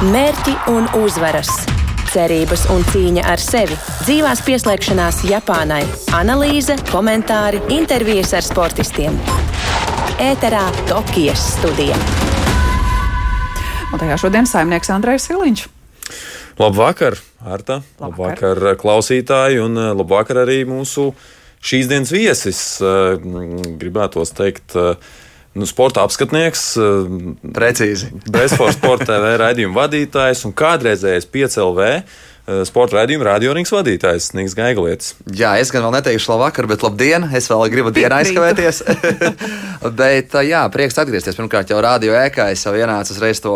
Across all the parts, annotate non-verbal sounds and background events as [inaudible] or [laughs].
Mērķi un uzvaras, cerības un cīņa ar sevi, dzīvās pieslēgšanās Japānai, analīze, komentāri, intervijas ar sportistiem. Ēterā Tokijas studija. Un tajā šodien saimnieks Andrejs Siliņš. Labvakar, Arta! Labvakar, labvakar klausītāji, un eh, labvakar arī mūsu šīs dienas viesis. Eh, gribētos teikt, uh, nu, sporta apskatnieks, eh, precīzi. Bezforce Sporta TV raidījuma vadītājs un kādreizējais 5LV Eh, sporta raidījuma radiorings vadītājs Nīks Gaigalietis. Jā, es gan vēl neteikšu labvakar, bet labdien! Es vēl gribu dienā aizkavēties. [laughs] bet, eh, jā, prieks atgriezties. Pirmkārt, jau radio ēkā es jau ienācu uzreiz to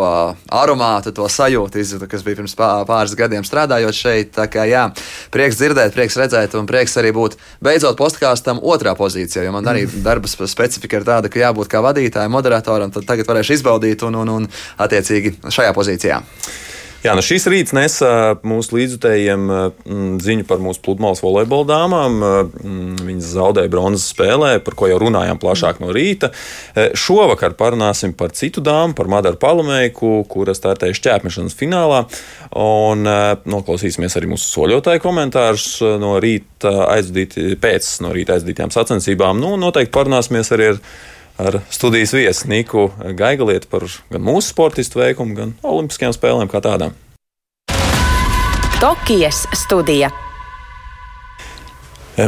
aromātu, to sajūtu, izjūtu, kas bija pirms pāris gadiem strādājot šeit. Tā kā, jā, prieks dzirdēt, prieks redzēt un prieks arī būt beidzot postkāstam otrā pozīcijā, jo man arī darba specifika ir tāda, ka jābūt kā vadītājam, moderatoram, tad tagad varēšu izbaudīt un, un, un attiecīgi šajā pozīcijā. Jā, nu šis rīts nesa mūsu līdzutējiem ziņu par mūsu pludmales volejbola dāmām. Viņas zaudēja bronzas spēlē, par ko jau runājām plašāk no rīta. Šovakar parunāsim par citu dāmu, par Madaru Palamēku, kura startēja šķēpmešanas finālā. Un noklausīsimies arī mūsu soļotāju komentārus no rīta aizdīti, pēc no rīta aizdītajām sacensībām. Nu, noteikti parunāsimies arī ar ar studijas viesu Niku Gaigalietu par gan mūsu sportistu veikumu, gan olimpiskajām spēlēm kā tādām. Tokijas studija.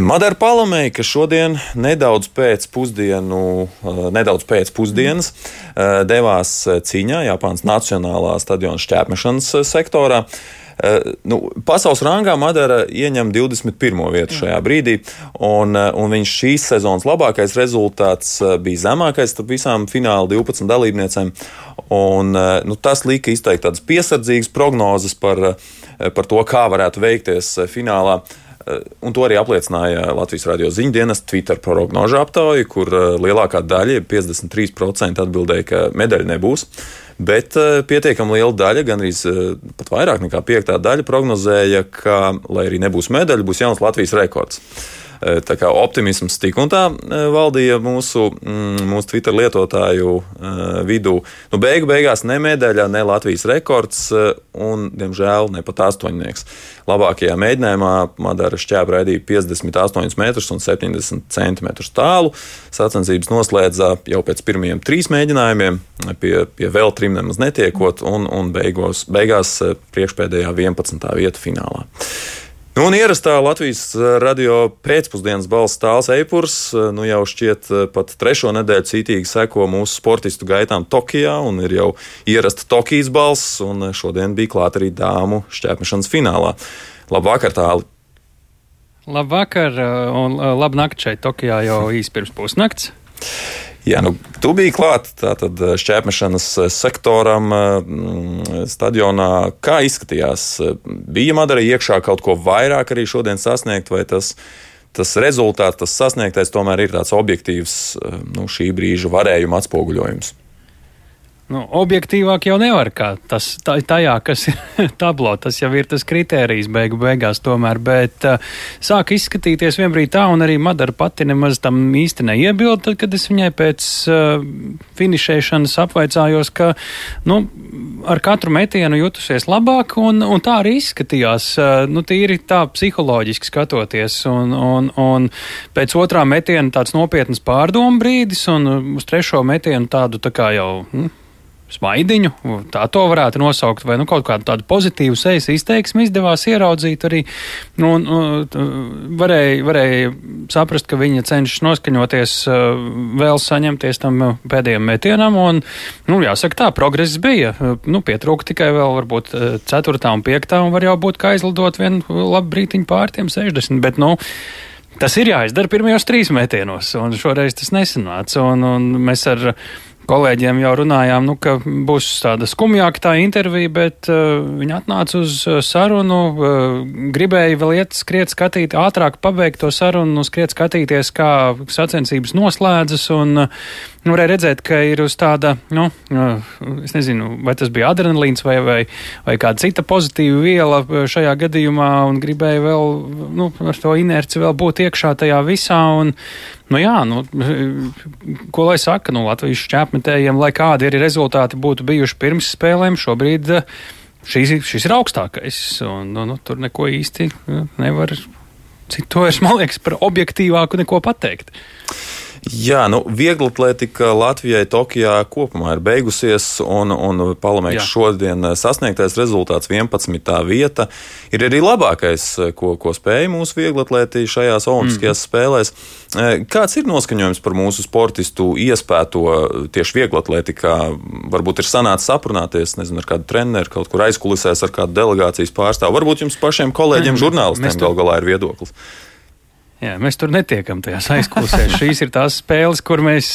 Madara Palamēja, kas šodien nedaudz pēc, pusdienu, eh, nedaudz pēc pusdienas eh, devās cīņā Japānas Nacionālā stadiona šķērpmešanas sektorā. Eh, nu, pasaules rangā Madara ieņem 21. vietu šajā brīdī, un, eh, un viņš šīs sezonas labākais rezultāts eh, bija zemākais starp visām fināla 12 dalībniecēm. Un, nu, tas lika izteikt tādas piesardzīgas prognozes par, par to, kā varētu veikties finālā. Un to arī apliecināja Latvijas radio ziņdienas Twitter prognožu aptauja, kur lielākā daļa, 53%, atbildēja, ka medaļa nebūs. Uh, Bet uh, pietiekami liela daļa, gan arī uh, pat vairāk nekā piektā daļa, prognozēja, ka, lai arī nebūs medaļa, būs jauns Latvijas rekords. Uh, tā kā optimisms tik un tā valdīja mūsu, mm, mūsu Twitter lietotāju vidū. Nu, beigu beigās ne medaļa, ne Latvijas rekords, un, diemžēl, ne pat astoņnieks. Labākajā mēģinājumā Madara šķēpa raidīja 58 metrus un 70 centimetrus tālu. Sacensības noslēdzā jau pēc pirmajiem trīs mēģinājumiem, pie, pie vēl trim nemaz netiekot, un, un beigos, beigās eh, priekšpēdējā 11. vieta finālā. Nu, un ierastā Latvijas eh, radio pēcpusdienas balss tāls eipurs eh, nu jau šķiet pat trešo nedēļu cītīgi seko mūsu sportistu gaitām Tokijā, un ir jau ierasta Tokijas balss, un šodien bija klāta arī dāmu šķēpmešanas finālā. Labvakar, tāli! Labvakar, un labu nakti šeit Tokijā jau īsi pirms pusnakts. Jā, nu, tu biji klāt tātad šķērpmešanas sektoram stadionā. Kā izskatījās? Bija Madara iekšā kaut ko vairāk arī šodien sasniegt, vai tas, tas rezultāts, tas sasniegtais tomēr ir tāds objektīvs nu, šī brīža varējuma atspoguļojums? Nu, objektīvāk jau nevar kā tas tā, tajā, kas ir [laughs] tablo. Tas jau ir tas kritērijs beigu beigās tomēr, bet uh, sāk izskatīties vienbrīd tā, un arī Madara pati nemaz tam īsti neiebilda, tad, kad es viņai pēc uh, finišēšanas apvaicājos, ka, nu, ar katru metienu jutusies labāk, un, un tā arī izskatījās, uh, nu, tīri tā psiholoģiski skatoties, un, un, un pēc otrā metiena tāds nopietnas pārdomu brīdis, un uz trešo metienu tādu tā kā jau, nu, smaidiņu, tā to varētu nosaukt, vai nu, kaut kādu tādu pozitīvu sejas izteiksmi izdevās ieraudzīt arī. Nu, un, un, varēja, varēja saprast, ka viņa cenšas noskaņoties, vēl saņemties tam pēdējiem metienam, un, nu, jāsaka tā, progress bija. Nu, pietrūka tikai vēl varbūt ceturtā un piektā, un var jau būt, ka aizlidot vienu labu brītiņu pār tiem 60, bet, nu, Tas ir jāizdara pirmajos trīs metienos, un šoreiz tas nesanāca. Un, un mēs ar kolēģiem jau runājām, nu, ka būs tāda skumjāka tā intervija, bet uh, viņi atnāca uz uh, sarunu, uh, gribēja vēl iet skriet skatīt, ātrāk pabeigt to sarunu, skriet skatīties, kā sacensības noslēdzas, un uh, varēja redzēt, ka ir uz tāda, nu, uh, es nezinu, vai tas bija adrenalīns vai, vai, vai kāda cita pozitīva viela šajā gadījumā, un gribēja vēl, nu, ar to inerci vēl būt iekšā tajā visā, un, Nu jā, nu, [laughs] ko lai saka, nu, Latvijas šķēpmetējiem, lai kādi arī rezultāti būtu bijuši pirms spēlēm, šobrīd šis, šis ir augstākais, un nu, nu, tur neko īsti nevar citu vairs, man liekas, par objektīvāku neko pateikt. Jā, nu, viegla atletika Latvijai Tokijā kopumā ir beigusies, un, un palamēks šodien sasniegtais rezultāts 11. vieta ir arī labākais, ko, ko spēja mūsu viegla atlētī šajās olimpiskajās mm. spēlēs. Kāds ir noskaņojums par mūsu sportistu iespēto tieši viegla atletikā? Varbūt ir sanācis aprunāties, nezinu, ar kādu treneru, kaut kur aizkulisēs ar kādu delegācijas pārstāvu. Varbūt jums pašiem kolēģiem, žurnālistiem gal galā ir viedoklis. Jā, mēs tur netiekam tajās aizklausēs. Šīs ir tās spēles, kur mēs,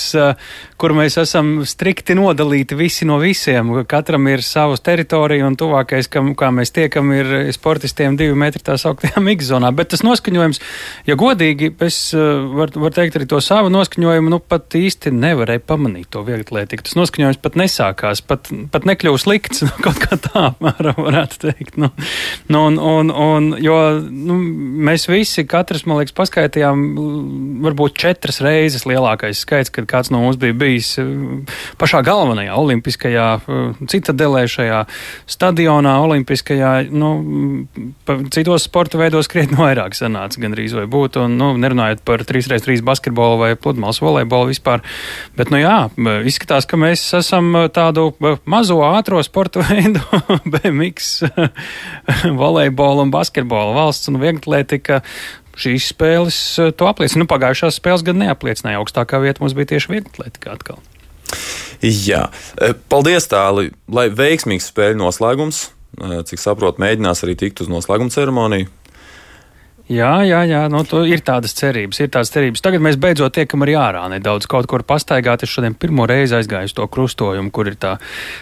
kur mēs esam strikti nodalīti visi no visiem. Katram ir savas teritorija un tuvākais, kam, kā mēs tiekam, ir sportistiem divi metri tā sauktajā [laughs] mikzonā. Bet tas noskaņojums, ja godīgi, es varu var teikt arī to savu noskaņojumu, nu pat īsti nevarēju pamanīt to vieglatlētiku. Tas noskaņojums pat nesākās, pat, pat nekļūst slikts, [laughs] nu, kaut kā tā varētu teikt. Nu, nu, un, un, un, jo nu, mēs visi, katrs, man liekas, paskatījāmies saskaitījām varbūt četras reizes lielākais skaits, kad kāds no mums bija bijis eh, pašā galvenajā olimpiskajā eh, citadelē šajā stadionā olimpiskajā, nu, citos sporta veidos krietni vairāk sanāca gandrīz vai būtu, un, nu, nerunājot par 3x3 basketbolu vai pludmales volejbolu vispār, bet, nu jā, izskatās, ka mēs esam tādu mazo ātro sporta [laughs] veidu BMX [laughs] volejbolu un basketbolu valsts un vieglatlētika šīs spēles eh, to apliecina. Nu, pagājušās spēles gan neapliecināja. Augstākā vieta mums bija tieši vieglatlētika atkal. Jā, eh, paldies tāli, lai veiksmīgs spēļu noslēgums. Eh, cik saprotu, mēģinās arī tikt uz noslēguma ceremoniju. Jā, jā, jā nu, ir tādas cerības, ir tādas cerības. Tagad mēs beidzot tiekam arī ārā nedaudz kaut kur pastaigāt. Es šodien pirmo reizi aizgāju uz to krustojumu, kur ir tā,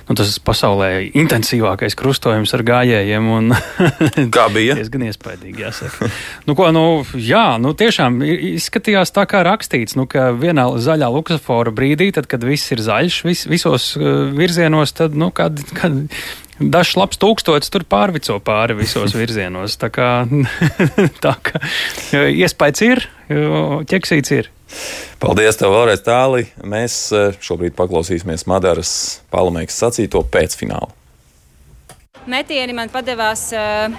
nu, tas pasaulē intensīvākais krustojums ar gājējiem. Un, [laughs] kā bija? diezgan iespaidīgi, jāsaka. nu, ko, nu, jā, nu, tiešām izskatījās tā kā rakstīts, nu, ka vienā zaļā luksafora brīdī, tad, kad viss ir zaļš, vis, visos uh, virzienos, tad, nu, kad, kad dažs labs tūkstotis tur pārvico pāri visos virzienos. Tā kā, [laughs] tā kā iespējas ir, ķeksīts ir. Paldies, tev vēlreiz tāli. Mēs eh, šobrīd paklausīsimies Madaras palamēks sacīto pēcfinālu. Metieni man padevās, uh,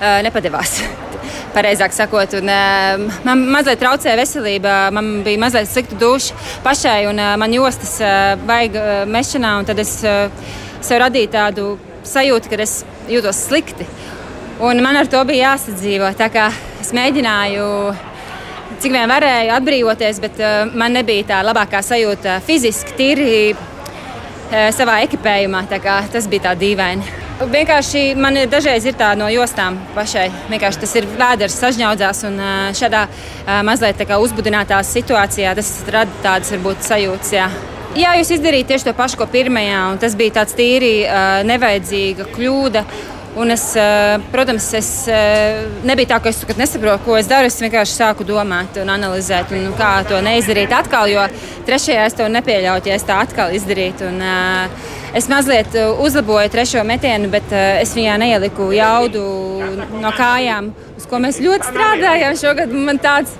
uh, nepadevās. [laughs] Pareizāk sakot, un, uh, man mazliet traucēja veselība. Man bija mazliet slikta duša pašai, un uh, man jostas uh, vajag uh, mešanā. Tad es uh, sev radīju tādu sajūtu, ka es jūtos slikti. Un man ar to bija jāsadzīvo. Es mēģināju, cik vien varēju, atbrīvoties, bet uh, man nebija tā labākā sajūta fiziski, tīri uh, savā ekipējumā. Tas bija tā dīvaini. Vienkārši man dažreiz ir tā no jostām pašai. Vienkārši tas ir vēders sažņaudzās un uh, šādā mazliet uzbudinātā situācijā tas rada tādas varbūt sajūtas. Jā. Jā, jūs izdarījāt tieši to pašu, ko pirmajā, un tas bija tāds tīri uh, nevajadzīga kļūda. Un es, uh, protams, es uh, nebija tā, ka es nesaprotu, ko es daru. Es vienkārši sāku domāt un analizēt, un, kā to neizdarīt atkal, jo trešajā es to nepieļautu, ja es tā atkal izdarītu. Un, uh, es mazliet uzlaboju trešo metienu, bet es viņā neieliku jaudu no kājām, uz ko mēs ļoti strādājām šogad. Man tāds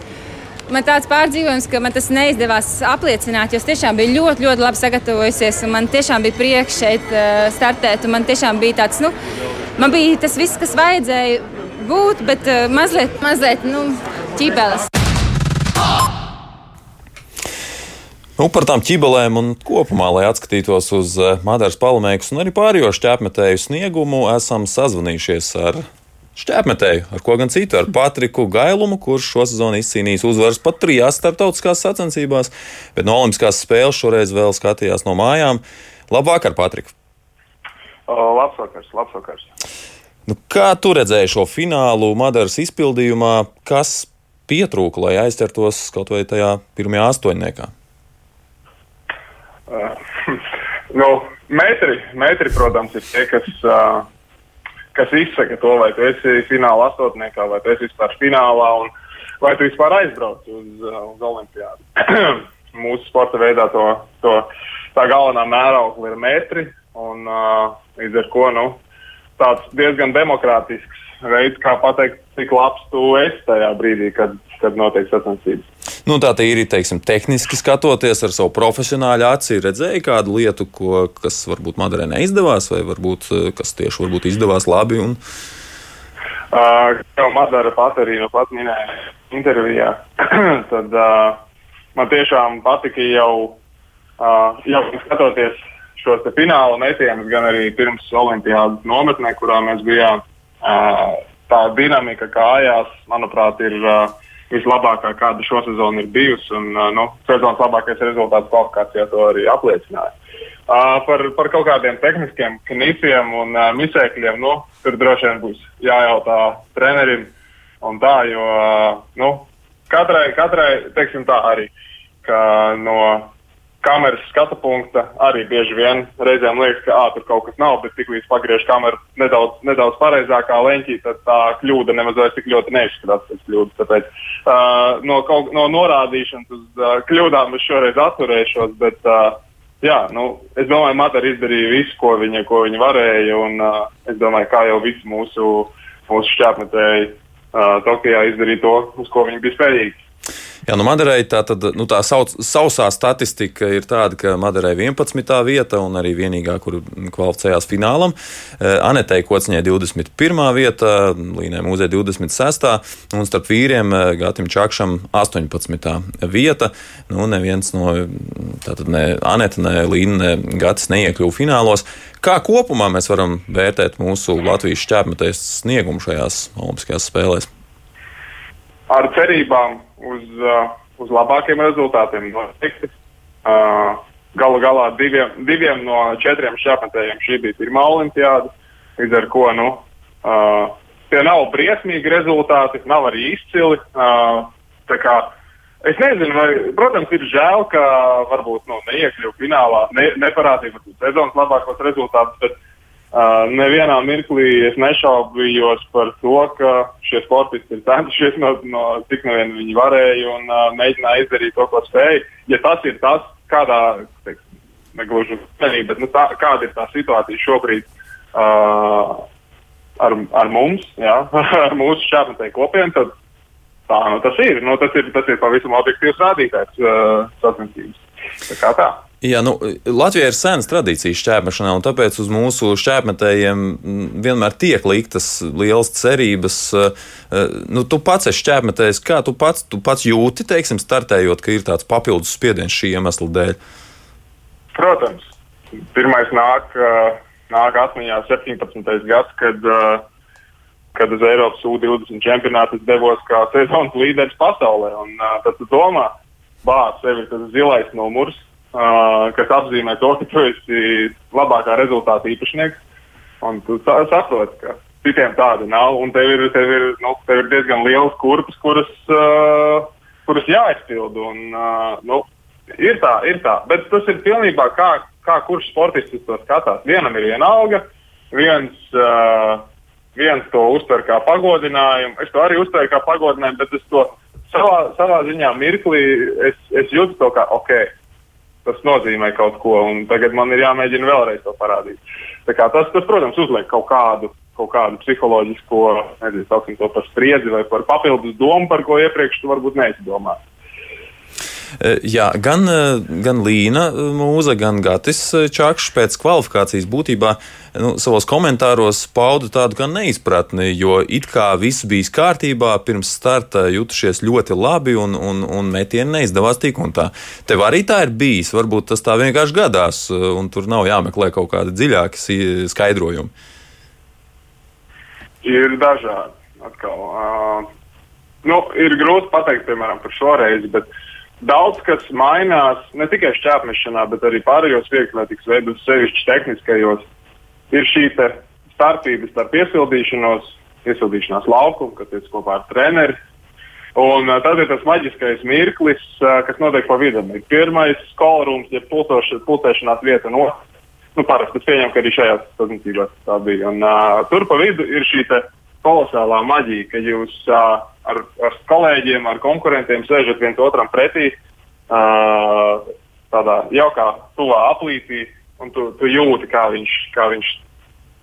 man tāds pārdzīvojums, ka man tas neizdevās apliecināt, jo es tiešām biju ļoti, ļoti labi sagatavojusies. Man tiešām bija prieks šeit uh, startēt. Man tiešām bija tāds, nu, man bija tas viss, kas vajadzēja būt, bet uh, mazliet, mazliet nu, ķībeles. Nu, par tām ķibelēm un kopumā, lai atskatītos uz uh, Madaras palamēkus un arī pārējo šķēpmetēju sniegumu, esam sazvanījušies ar šķēpmetēju, ar ko gan citu, ar Patriku Gailumu, kurš šo sezonu izcīnījis uzvaras pat trijās starptautiskās sacensībās, bet no Olimpiskās spēles šoreiz vēl skatījās no mājām. Labvakar, Patrika! Labs vakars. Nu, kā tu redzēji šo finālu Madaras izpildījumā, kas pietrūka, lai aizķertos kaut vai tajā pirmajā astoņniekā? Uh, [laughs] nu, metri, metri, protams, ir tie, kas uh, kas izsaka to, vai tu esi fināla astotniekā, vai tu esi vispār finālā, un vai tu vispār aizbrauc uz, uh, uz olimpiādu. [clears throat] Mūsu sporta veidā to, to tā galvenā mēraukla ir metri, un uh, līdz ar ko nu, tāds diezgan demokrātisks veids, kā pateikt, cik labs tu esi tajā brīdī, kad, kad notiek sacensības. Nu, tā ir teiksim, tehniski skatoties ar savu profesionāļu aci, redzēja kādu lietu, ko, kas varbūt Madarē neizdevās, vai varbūt, kas tieši varbūt izdevās labi. Un... Uh, jau Madara pat arī nu pat minēja intervijā. [clears throat] Tad uh, man tiešām patika jau, uh, jau skatoties šos fināla metienus, gan arī pirms Olimpijas nometnē, kurā mēs bijām. Uh, tā dinamika kājās, manuprāt, ir uh, vislabākā, kāda šosezon ir bijusi. Un, nu, sezonas labākais rezultāts kvalifikācijā to arī apliecināja. Uh, par, par kaut kādiem tehniskiem knifiem un uh, misēkļiem, nu, tur droši vien būs jājautā trenerim. Tā, jo uh, nu, katrai, katrai, teiksim tā, arī no kameras skatu punkta arī bieži vien reizēm liekas, ka ā, tur kaut kas nav, bet tiklīdz pagriež kameru nedaudz, nedaudz pareizākā leņķī, tad tā kļūda nemaz vairs tik ļoti neizskatās pēc kļūdas. Tāpēc uh, no, kaut, no norādīšanas uz uh, kļūdām es šoreiz atturēšos, bet uh, jā, nu, es domāju, Matara izdarīja visu, ko viņa, ko viņa varēja, un uh, es domāju, kā jau visi mūsu, mūsu šķēpmetēji uh, Tokijā izdarīja to, uz ko viņi bija spējīgi. Jā, nu Maderai tā, tad, nu, tā sauc, sausā statistika ir tāda, ka Maderai 11. vieta un arī vienīgā, kur kvalificējās finālam. Eh, Anetei Kociņai 21. vieta, Līnai Mūzē 26. un starp vīriem eh, Gatim Čakšam 18. vieta. Nu, neviens no, tātad ne Aneta, ne Līna, ne Gatis neiekļuva finālos. Kā kopumā mēs varam vērtēt mūsu Latvijas šķērsmetējas sniegumu šajās Olimpiskajās spēlēs? Ar cerībām uz, uh, uz labākiem rezultātiem. Noteikti. Uh, galu galā diviem, diviem no četriem šāpatējiem šī bija pirmā olimpiāda. Līdz ar to nu, uh, tie nav briesmīgi rezultāti, nav arī izcili. Uh, Es nezinu, vai, protams, ir žēl, ka varbūt nu, neiekļuvu finālā, ne, neparādīja sezonas labākos rezultātus, bet Uh, nevienā mirklī es nešaubījos par to, ka šie sportisti ir centušies no, no cik vien viņi varēja un uh, mēģināja izdarīt to, ko spēja. Ja tas ir tas, kādā, teiksim, negluži uzmanība, bet nu, tā, kāda ir tā situācija šobrīd uh, ar, ar mums, jā, ar [laughs] mūsu šāpatēju kopienu, tad tā nu, tas ir. Nu, tas ir. Tas ir pavisam objektīvs rādītājs uh, sacensības. Tā kā tā. Jā, nu, Latvijā ir senas tradīcijas šķērmešanā, un tāpēc uz mūsu šķērmetējiem vienmēr tiek liktas lielas cerības. Eh, eh, nu, tu pats esi šķērmetējs, kā tu pats, tu pats jūti, teiksim, startējot, ka ir tāds papildus spiediens šī iemesla dēļ? Protams. Pirmais nāk, eh, nāk atmiņā 17. gads, kad, kad uz Eiropas U20 čempionātu devos kā sezonas līderis pasaulē. Un, tad tu domā, bāz, sevi tas zilais numurs uh, kas apzīmē to, ka tu esi labākā rezultāta īpašnieks. Un tu saproti, ka citiem tāda nav. Un tev ir, tev ir, nu, tev ir diezgan liels kurpes, kuras, uh, kuras jāizpild. Un, uh, nu, ir tā, ir tā. Bet tas ir pilnībā kā, kā kurš sportists to skatās. Vienam ir viena alga, viens. Uh, viens to uztver kā pagodinājumu. Es to arī uztveru kā pagodinājumu, bet es to savā, savā ziņā mirklī es, es jūtu to kā ok tas nozīmē kaut ko, un tagad man ir jāmēģina vēlreiz to parādīt. Tas, tas, protams, uzliek kaut kādu, kaut kādu psiholoģisko, nezinu, to par spriedzi vai par papildus domu, par ko iepriekš tu varbūt. Eh, jā, gan, eh, gan Līna eh, Mūza, gan Gatis Čakšs pēc kvalifikācijas būtībā nu, savos komentāros pauda tādu kā neizpratni, jo it kā viss bija kārtībā, pirms starta jutušies ļoti labi un, un, un metieni neizdevās tik un tā. Tev arī tā ir bijis, varbūt tas tā vienkārši gadās, un tur nav jāmeklē kaut kādi dziļāki skaidrojumi. Ir dažādi. Atkal, uh, nu, ir grūti pateikt, piemēram, par šo reizi, bet uh, daudz kas mainās ne tikai šķērpmešanā, bet arī pārējos vieglietīgas veidos, sevišķi tehniskajos. Ir šī starpība starp piesildīšanos, piesildīšanās laukumu, kas ir kopā ar treneri. Un tad ir tas maģiskais mirklis, kas notiek pa vidu. Ir pirmais skolrūms, jeb ja pulcēšanās vieta no. Nu, parasti es pieņemu, ka arī šajās sazinātībās tā bija. Un, uh, tur pa vidu ir šī kolosālā maģija, ka jūs uh, ar, ar kolēģiem, ar konkurentiem sēžat viens otram pretī, uh, tādā jaukā, tuvā aplītī, un tu, tu jūti, kā viņš, kā viņš,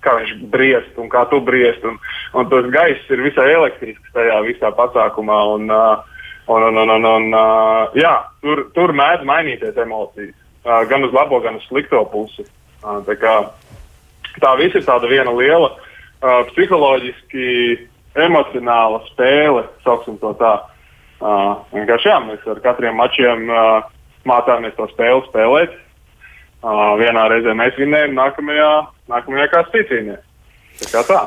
kā viņš briest un kā tu briest. Un, un tas gaiss ir visai elektrisks tajā visā pasākumā. Un, uh, Un, un, un, un, un, uh, jā, tur, tur mēdz mainīties emocijas. Uh, gan uz labo, gan uz slikto pusi. Uh, tā, kā, tā viss ir tāda viena liela uh, psiholoģiski emocionāla spēle, sauksim to tā. Uh, vienkārši jā, mēs ar katriem mačiem uh, mācāmies to spēli spēlēt. Uh, vienā reizē mēs vinnējam, nākamajā, nākamajā kāds vinnēs. Tā kā tā.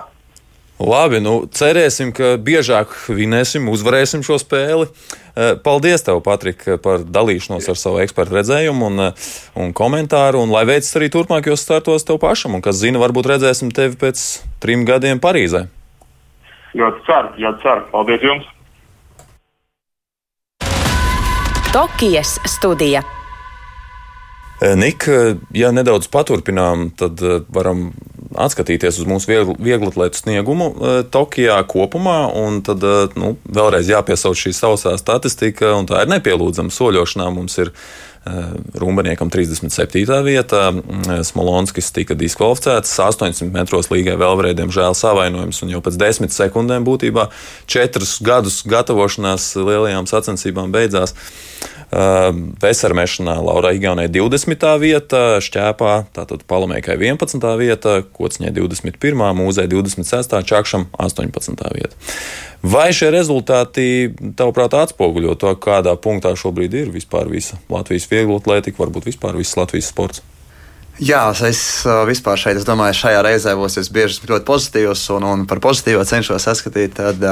Labi, nu, cerēsim, ka biežāk vinēsim, uzvarēsim šo spēli. Eh, paldies, tev, Patrik, par dalīšanos ar savu ekspertu redzējumu un, eh, un komentāru. Un lai veicas arī turpmākajos startos tev pašam, un kas zina, varbūt redzēsim tevi pēc trim gadiem Parīzē. Ļoti ceru, ļoti ceru. Paldies jums! Tokijas studija. Eh, Nik, ja nedaudz paturpinām, tad varam atskatīties uz mūsu vieglatlētu sniegumu Tokijā kopumā, tad nu, vēlreiz jāpiesauc šī sausā statistika, un tā ir nepielūdzama soļošanā. Mums ir Rumbaniekam 37. vietā, Smolonskis tika diskvalificēts, 800 metros līgai vēl varēja, diemžēl, savainojums, un jau pēc desmit sekundēm būtībā četrus gadus gatavošanās lielajām sacensībām beidzās. Vesarmešanā Laura Igaunē 20. vieta, Šķēpā, tātad Palamēkai 11. vieta, Kociņai 21. mūzē 26. Čakšam 18. vieta. Vai šie rezultāti, tavuprāt, atspoguļo to, kādā punktā šobrīd ir vispār visa Latvijas viegla atlētika, varbūt vispār viss Latvijas sports? Jā, es vispār šeit, es domāju, šajā reizē būs bieži ļoti pozitīvs un, un par pozitīvu cenšos saskatīt. Tad,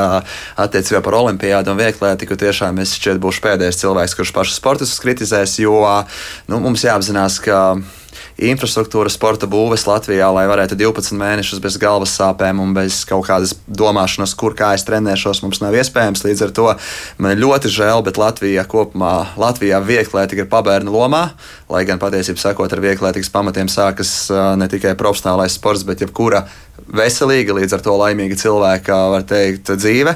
attiecībā par olimpiādu un vieglētiku, tiešām es šķiet būšu pēdējais cilvēks, kurš pašu sportistus kritizēs, jo nu, mums jāapzinās, ka infrastruktūra sporta būves Latvijā, lai varētu 12 mēnešus bez galvas sāpēm un bez kaut kādas domāšanas, kur kā es trenēšos, mums nav iespējams. Līdz ar to man ļoti žēl, bet Latvijā kopumā, Latvijā vieglētika ir pabērnu lomā, lai gan patiesībā sakot, ar vieglētikas pamatiem sākas ne tikai profesionālais sports, bet jebkura veselīga, līdz ar to laimīga cilvēka, var teikt, dzīve.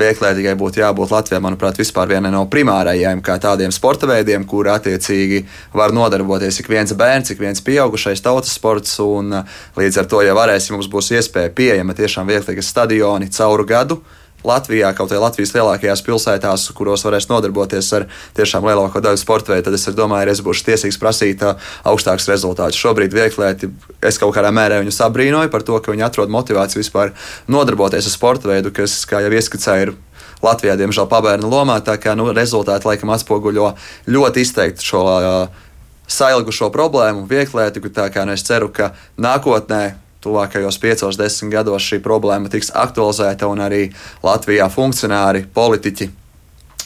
Vieglētīgai būtu jābūt Latvijā, manuprāt, vispār vienai no primārajiem, kā tādiem sporta veidiem, kur attiecīgi var nodarboties ik viens bērns, ik viens pieaugušais tautas sports. Un, līdz ar to, ja varēsim, mums būs iespēja pieejama tiešām vieglīgas stadioni cauru gadu Latvijā, kaut arī Latvijas lielākajās pilsētās, kuros varēs nodarboties ar tiešām lielāko daļu sporta veidu, tad es domāju, ka es būšu tiesīgs prasīt uh, augstākus rezultātus. Šobrīd vieglēti es kaut kādā mērā viņus abrīnoju par to, ka viņi atrod motivāciju vispār nodarboties ar sporta veidu, kas, kā jau ieskicēju, ir Latvijā, diemžēl, pabērnu lomā. Tā kā nu, rezultāti laikam atspoguļo ļoti izteikti šo uh, sailgušo problēmu, vieglētiku. Tā kā nu, es ceru, ka nākotnē tuvākajos piecos, desmit gados šī problēma tiks aktualizēta un arī Latvijā funkcionāri, politiķi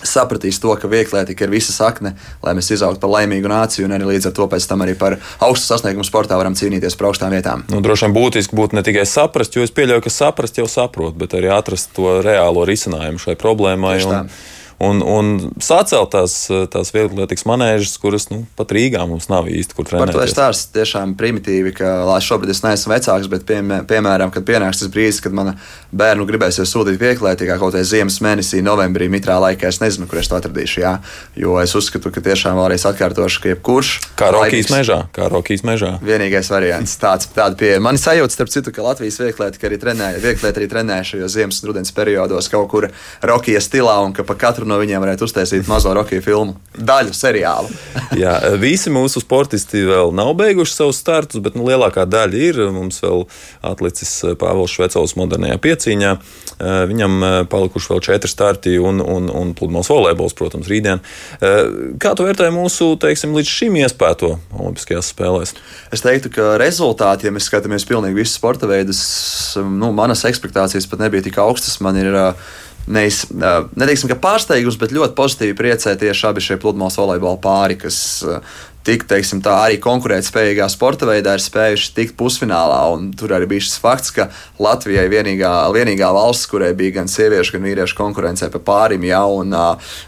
sapratīs to, ka vieglietika ir visa sakne, lai mēs izaugtu par laimīgu nāciju, un arī līdz ar to pēc tam arī par augstu sasniegumu sportā varam cīnīties par augstām vietām. Nu, droši vien būtiski būtu ne tikai saprast, jo es pieļauju, ka saprast jau saprot, bet arī atrast to reālo risinājumu šai problēmai. Tieši tā. Un, un, un sacelt tās, tās vieglietīgas manēžas, kuras nu, pat Rīgā mums nav īsti kur trenēties. Par to es stāstu tiešām primitīvi, ka lai šobrīd es neesmu vecāks, bet pie, piemēram, kad pienāks tas brīdis, kad mana bērnu gribēsies sūtīt vieglietīgā kaut kādā ziemas mēnesī, novembrī, mitrā laikā, es nezinu, kur es to atradīšu. Jā, jo es uzskatu, ka tiešām vēlreiz atkārtošu, ka jebkurš. Kā Rokijas mežā, kā Rokijas mežā. Vienīgais variants tāds, tāda pieeja. Man sajūta, starp citu, ka Latvijas vieglietīga arī trenēja, vieglietīga arī trenēja šajos ziemas un rudens periodos kaut kur Rokijas stilā un ka pa katru no viņiem varētu uztaisīt mazo Rokiju filmu, daļu seriālu. [laughs] Jā, visi mūsu sportisti vēl nav beiguši savus startus, bet nu, lielākā daļa ir. Mums vēl atlicis eh, Pāvils Švecovs modernajā piecīņā. Eh, viņam eh, palikuši vēl četri starti un, un, un pludmales volejbols, protams, rītdien. Kā tu vērtēji mūsu, teiksim, līdz šim iespēto Olimpiskajās spēlēs? Es teiktu, ka rezultāti, ja mēs skatāmies pilnīgi visus sporta veidus, nu, manas expectācijas pat nebija tik augstas. Man ir uh, neiz, neteiksim, ka pārsteigums, bet ļoti pozitīvi priecē tieši abi šie pludmales volejbola pāri, kas tik, teiksim, tā arī konkurētspējīgā sporta veidā ir spējuši tikt pusfinālā. Tur arī bija šis fakts, ka Latvija ir vienīgā, vienīgā valsts, kurai bija gan sieviešu, gan vīriešu konkurencē pa pārim. Ja, un,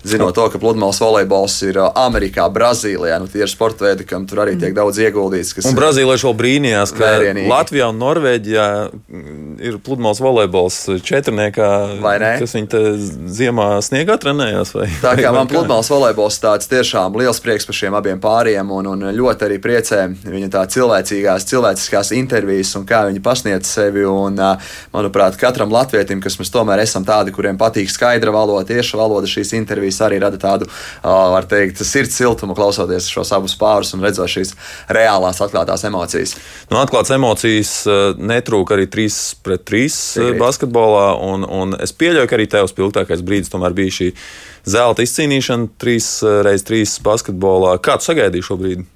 zinot to, ka pludmales volejbols ir Amerikā, Brazīlijā, nu, tie ir sporta veidi, kam tur arī tiek daudz ieguldīts. Un Brazīlieši vēl brīnījās, ka vērienīgi. Latvijā un Norvēģijā ir pludmales volejbols četrniekā, kas viņi ziemā sniegā trenējās. Vai? Tā kā man pludmales volejbols tāds tiešām liels prieks par šiem abiem pāriem viņam, un, un ļoti arī priecē viņa tā cilvēcīgās, cilvēciskās intervijas un kā viņa pasniedz sevi. Un, manuprāt, katram latvietim, kas mēs tomēr esam tādi, kuriem patīk skaidra valoda, tieša valoda, šīs intervijas arī rada tādu, var teikt, sirds siltumu klausoties šos abus pārus un redzot šīs reālās atklātās emocijas. Nu, atklātas emocijas netrūk arī 3 pret 3 basketbolā, un, un es pieļauju, ka arī tev spilgtākais brīdis tomēr bija šī zelta izcīnīšana 3 x 3 basketbolā. Kādu sagaidīju šo brīdi?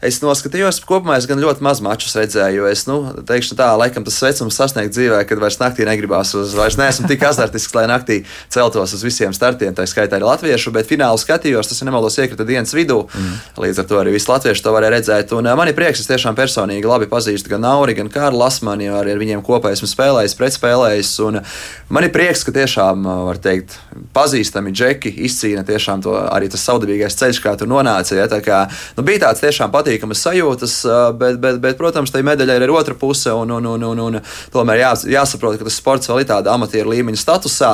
Es noskatījos, kopumā es gan ļoti maz mačus redzēju. Es, nu, teikšu tā, laikam tas vecums sasniegt dzīvē, kad vairs naktī negribās uz, vairs neesmu tik azartisks, lai naktī celtos uz visiem startiem, tā skaitā arī latviešu, bet finālu skatījos, tas ir nemaldos iekrita dienas vidū. Mm. Līdz ar to arī visi latvieši to varēja redzēt. Un man ir prieks, es tiešām personīgi labi pazīstu gan Nauri, gan Kārlu Lasmani, jo arī ar viņiem kopā esmu spēlējis, pretspēlējis. Un man ir prieks, ka tiešām, var teikt, pazīstami džeki izcīna tiešām to arī tas saudabīgais ceļš, kā tur nonāca. Ja, tā kā, nu, bija tāds tiešām patīkams patīkamas sajūtas, bet, bet, bet protams, tai medaļai ir otra puse. Un, un, un, un, un tomēr jā, jāsaprot, ka tas sports vēl ir tādā amatieru līmeņa statusā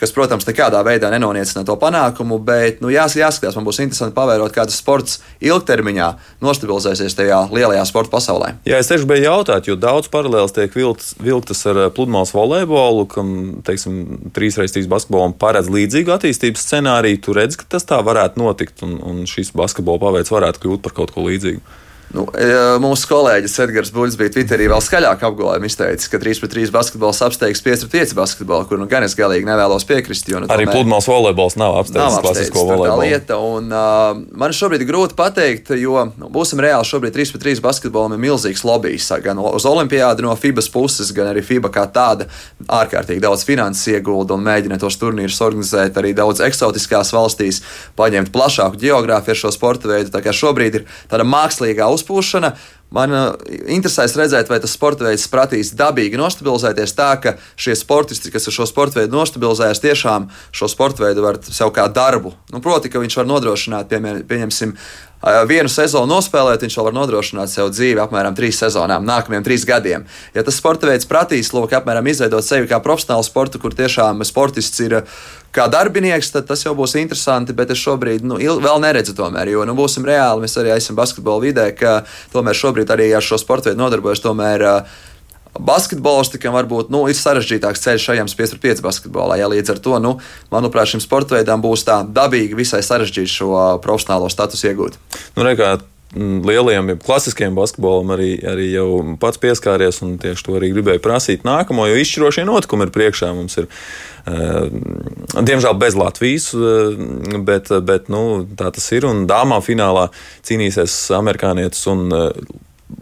kas, protams, nekādā veidā nenoniecina to panākumu, bet nu, jās, jāskatās, man būs interesanti pavērot, kā tas sports ilgtermiņā nostabilizēsies tajā lielajā sporta pasaulē. Jā, es tieši biju jautāt, jo daudz paralēlas tiek vilktas, vilktas ar pludmales volejbolu, kam, teiksim, 3x3 basketbolam paredz līdzīgu attīstības scenāriju. Tu redz, ka tas tā varētu notikt, un, un šis basketbola paveids varētu kļūt par kaut ko līdzīgu. Nu, e, mūsu kolēģis Edgars Buļs bija Twitterī vēl skaļāk apgalvojumi izteicis, ka 3 pret 3 basketbols apsteigs 5 pret 5 basketbolu, kur nu gan es galīgi nevēlos piekrist. Jo, nu, Arī pludmales volejbols nav apsteidzis klasisko volejbolu. Lieta, un, uh, man šobrīd ir grūti pateikt, jo nu, būsim reāli šobrīd 3 pret 3 basketbolam ir milzīgs lobbyis. Gan uz olimpiādu no FIBAS puses, gan arī FIBA kā tāda ārkārtīgi daudz finanses iegulda un mēģina tos turnīrus organizēt arī daudz eksotiskās valstīs, paņemt plašāku geogrāfiju ar šo sporta veidu. Tā kā šobrīd ir tāda mākslīgā uzpūšana. Man uh, interesēs redzēt, vai tas sporta veids prasīs dabīgi nostabilizēties tā, ka šie sportisti, kas ar šo sporta veidu nostabilizējas, tiešām šo sporta veidu var sev kā darbu. Nu, proti, ka viņš var nodrošināt, piemēram, pieņemsim, vienu sezonu nospēlēt, viņš var nodrošināt sev dzīvi apmēram trīs sezonām, nākamajiem trīs gadiem. Ja tas sporta veids prasīs, lūk, apmēram izveidot sevi kā profesionālu sportu, kur tiešām sportists ir kā darbinieks, tad tas jau būs interesanti. Bet es šobrīd nu, vēl neredzu tomēr, jo nu, būsim reāli. Mēs arī esam basketbola vidē, ka tomēr šobrīd arī ar šo sporta veidu nodarbojas. Tomēr, Basketbolistikam varbūt nu, ir sarežģītāks ceļš ejams 5-5 basketbolā. Ja, līdz ar to, nu, manuprāt, šim sporta veidam būs tā dabīgi visai sarežģīti šo profesionālo statusu iegūt. Nu, rekā, lielajam, klasiskajam basketbolam arī, arī jau pats pieskāries un tieši to arī gribēju prasīt nākamo, jo izšķirošie notikumi ir priekšā. Mums ir Eh, diemžēl bez Latvijas, eh, bet, bet nu, tā tas ir. Un dāmā finālā cīnīsies amerikānietis un eh,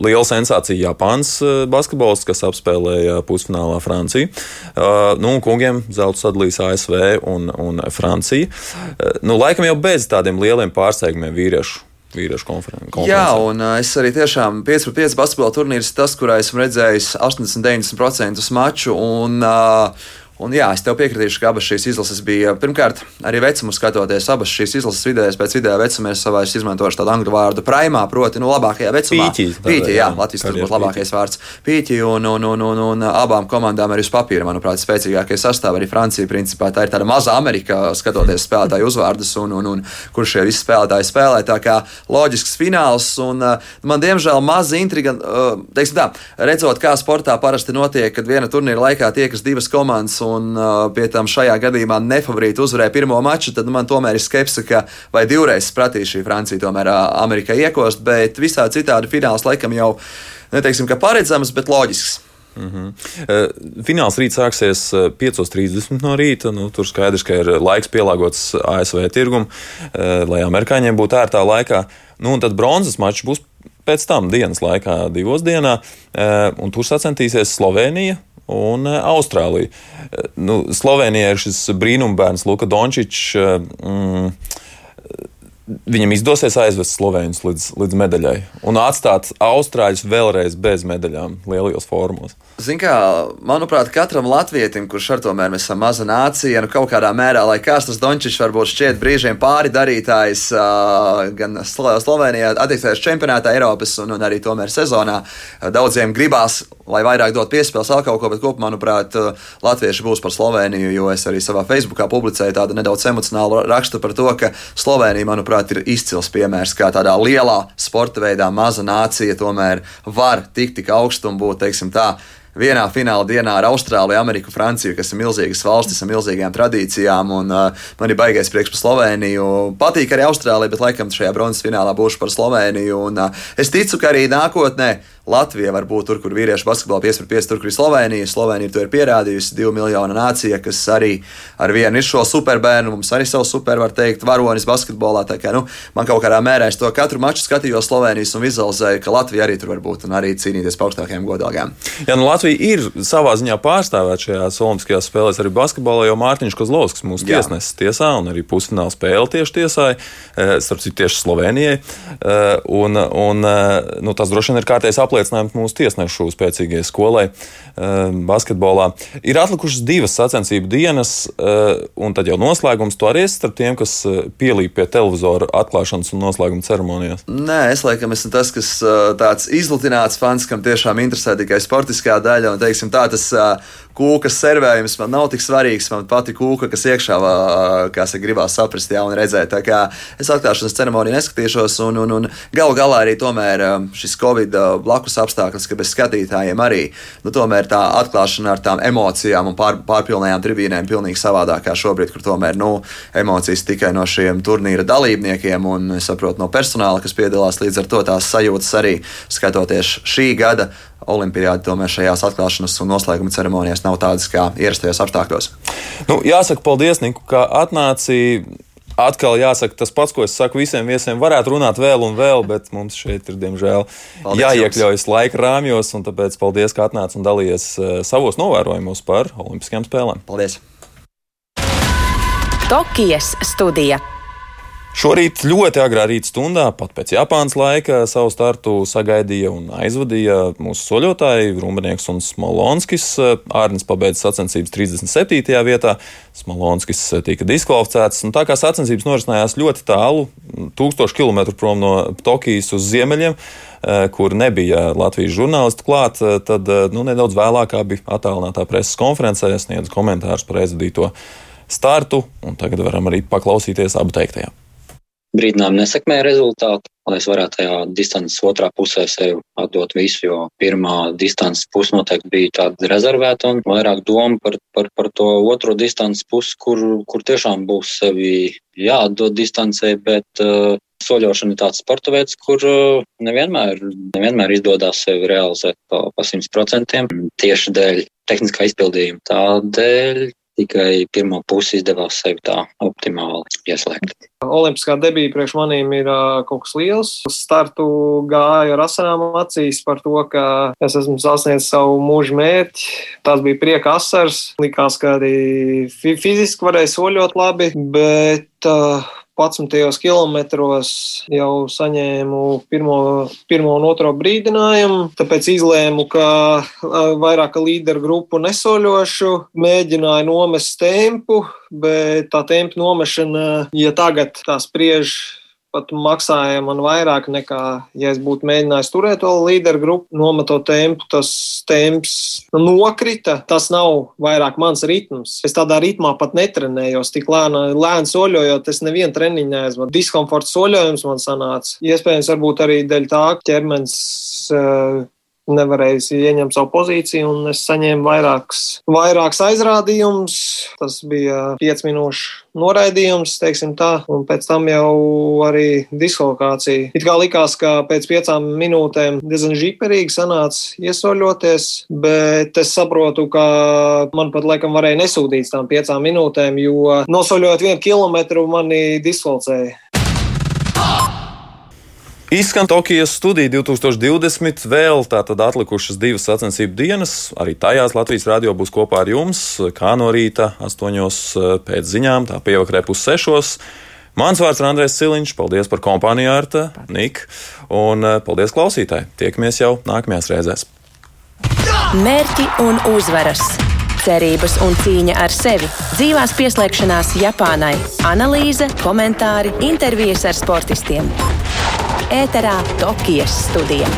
liela sensācija Japānas basketbolists, kas apspēlēja pusfinālā Franciju. Uh, nu, kungiem zelta sadalījis ASV un, un Francija. Uh, nu, laikam jau bez tādiem lieliem pārsteigumiem vīriešu. Vīriešu konferencē. Jā, un uh, es arī tiešām 5-5 basketbola turnīrs, tas, kurā esmu redzējis 80-90% maču. Un, uh, Un jā, es tev piekritīšu, ka abas šīs izlases bija, pirmkārt, arī vecumu skatoties, abas šīs izlases vidējas pēc vidējā vecuma es savā izmantošu tādu angļu vārdu primā, proti, nu, labākajā vecumā. Pīķi, pīķi jā, jā Latvijas tas būtu labākais pīķi. vārds. Pīķi un, un, un, un, un abām komandām arī uz papīra, manuprāt, spēcīgākie sastāvi. Arī Francija, principā, tā ir tāda maza Amerika, skatoties spēlētāju uzvārdus un, un, un kur šie visi spēlētāji spēlē. Tā kā loģisks fināls, un man, diemžēl, maza intriga, teiksim tā, redzot, kā sportā parasti notiek, kad viena turnīra laikā tiekas divas komandas un uh, pie tam šajā gadījumā nefavorīti uzvarēja pirmo maču, tad man tomēr ir skepse, ka vai divreiz pratīs šī Francija tomēr uh, Amerikai iekost, bet visā citādi fināls laikam jau neteiksim, ka paredzams, bet loģisks. Mm -hmm. fināls rīt sāksies 5.30 no rīta. Nu, tur skaidrs, ka ir laiks pielāgots ASV tirgumam, lai amerikāņiem būtu ērtā laikā. Nu, tad bronzas mačs būs pēc tam dienas laikā, divos dienā, un tur sacensties Slovenija un eh, Austrāliju. Eh, nu, Slovenijā ir šis brīnumbērns Luka Dončičs. Eh, mm, viņam izdosies aizvest Slovēņus līdz, līdz medaļai un atstāt Austrāļus vēlreiz bez medaļām lielajos formos. Zin kā, manuprāt, katram latvietim, kurš ar tomēr mēs esam maza nācija, nu kaut kādā mērā, lai kāds tas Dončis varbūt šķiet brīžiem pāri darītājs gan Slovenijā, attīstīties čempionātā Eiropas un, un arī tomēr sezonā. Daudziem gribās, lai vairāk dot piespēles vēl kaut ko, bet kopumā, manuprāt, latvieši būs par Sloveniju, jo es arī savā Facebookā publicēju tādu nedaudz emocionālu rakstu par to, ka Slovenija, manuprāt, manuprāt, ir izcils piemērs, kā tādā lielā sporta veidā maza nācija tomēr var tikt tik augstu un būt, teiksim tā, vienā fināla dienā ar Austrāliju, Ameriku, Franciju, kas ir milzīgas valstis ar milzīgām tradīcijām. Un, uh, man ir baigais priekš par Sloveniju. Patīk arī Austrālija, bet laikam šajā bronzas finālā būšu par Sloveniju. Un, uh, es ticu, ka arī nākotnē Latvija var būt tur, kur vīriešu basketbolā 5 pret 5, tur, kur ir Slovenija. Slovenija to ir pierādījusi. Divu miljonu nācija, kas arī ar vienu ir šo superbērnu. Mums arī savs super, var teikt, varonis basketbolā. Tā kā, nu, man kaut kādā mērā es to katru maču skatījos Slovenijas un vizualizēju, ka Latvija arī tur var būt un arī cīnīties par augstākajiem godalgiem. Jā, nu Latvija ir savā ziņā pārstāvēta šajās Olimpiskajās spēlēs arī basketbolā, jo Mārtiņš Kozlovskis mūsu tiesnesis tiesā un arī pusfināla spēle tieši tiesāja, eh, starp citu tieši Slovenijai. Eh, un, un, eh, nu, tas droši vien ir kārtējs apliecinājums mūsu tiesnešu spēcīgajai skolai basketbolā. Ir atlikušas divas sacensību dienas, un tad jau noslēgums. Tu arī esi starp tiem, kas pielīp pie televizora atklāšanas un noslēguma ceremonijās. Nē, es laikam esmu tas, kas tāds izlutināts fans, kam tiešām interesē tikai sportiskā daļa. Un, teiksim, tā, tas kūkas servējums man nav tik svarīgs. Man patīk kūka, kas iekšā, kā se gribās saprast, jā, un redzēt. Tā kā es atklāšanas ceremoniju neskatīšos, un, un, un galu galā arī šis Covid blakus apstākļus, ka bez skatītājiem arī nu, tā atklāšana ar tām emocijām un pār, pārpilnējām tribīnēm pilnīgi savādāk kā šobrīd, kur tomēr nu, emocijas tikai no šiem turnīra dalībniekiem un saprotu no personāla, kas piedalās līdz ar to tās sajūtas arī skatoties šī gada Olimpijāda tomēr šajās atklāšanas un noslēguma ceremonijās nav tādas kā ierastajos apstākļos. Nu, jāsaka, paldies, Niku, ka atnāci. Atkal jāsaka tas pats, ko es saku visiem viesiem. Varētu runāt vēl un vēl, bet mums šeit ir, diemžēl, paldies jāiekļaujas jums. laika rāmjos. Tāpēc paldies, ka atnāci un dalījies eh, savos novērojumos par Olimpiskajām spēlēm. Paldies! Tokijas studija. Šorīt ļoti agrā rīta stundā, pat pēc Japānas laika, savu startu sagaidīja un aizvadīja mūsu soļotāji Rumbenieks un Smolonskis. Ārnis pabeidza sacensības 37. vietā, Smolonskis tika diskvalificēts. Un tā kā sacensības norisinājās ļoti tālu, 1000 km prom no Tokijas uz ziemeļiem, eh, kur nebija Latvijas žurnālisti klāt, eh, tad eh, nu, nedaudz vēlāk abi attālinātā preses konferencē sniedz komentārus par aizvadīto startu, un tagad varam arī paklausīties abu teiktajā brīdinājumi nesekmēja rezultātu, lai es varētu tajā distances otrā pusē sev atdot visu, jo pirmā distances puse noteikti bija tāda rezervēta un vairāk doma par, par, par to otro distances pusi, kur, kur tiešām būs sevi jāatdod distancē, bet uh, soļošana ir tāds sporta veids, kur uh, nevienmēr, nevienmēr izdodas sevi realizēt pa, pa 100% tieši dēļ tehniskā izpildījuma. Tādēļ tikai pirmo pusi izdevās sevi tā optimāli ieslēgt. Olimpiskā debija priekš manīm ir kaut kas liels. Uz startu gāju ar asinām acīs par to, ka es esmu sasniedzis savu mūža mērķi. Tas bija prieka asars. Likās, ka arī fiziski varēja soļot labi, bet uh, 11 kilometros jau saņēmu pirmo, pirmo un otro brīdinājumu. Tāpēc izlēmu, ka vairāk līderu grupu nesoļošu, mēģināju nomest tempu, bet tā tempa nomešana, ja tagad tā spriež pat maksāja man vairāk nekā, ja es būtu mēģinājis turēt to līderu grupu, nometot tempu, tas temps nokrita. Tas nav vairāk mans ritms. Es tādā ritmā pat netrenējos, tik lēni, lēni soļojot, es nevienu treniņu neesmu. Diskomforts soļojums man sanāca. Iespējams, varbūt arī dēļ tā, ķermenis uh, nevarēju ieņemt savu pozīciju, un es saņēmu vairākus, vairākus aizrādījumus. Tas bija 5 minūšu noraidījums, teiksim tā, un pēc tam jau arī dislokācija. It kā likās, ka pēc piecām minūtēm diezgan žiperīgi sanāca iesoļoties, bet es saprotu, ka man pat laikam varēja nesūtīt tām piecām minūtēm, jo nosoļojot vienu kilometru mani dislocēja. Izskan Tokijas studija 2020, vēl tātad atlikušas divas sacensību dienas. Arī tajās Latvijas radio būs kopā ar jums, kā no rīta, 8 eh, pēc ziņām, tā pievakarē pussešos. Mans vārds ir Andrēs Ciliņš, paldies par kompāniju ar Niku, un eh, paldies klausītāji. Tiekamies jau nākamajās reizēs. Mērķi un uzvaras! cerības un cīņa ar sevi, dzīvās pieslēgšanās Japānai, analīze, komentāri, intervijas ar sportistiem ēterā Tokijas studija.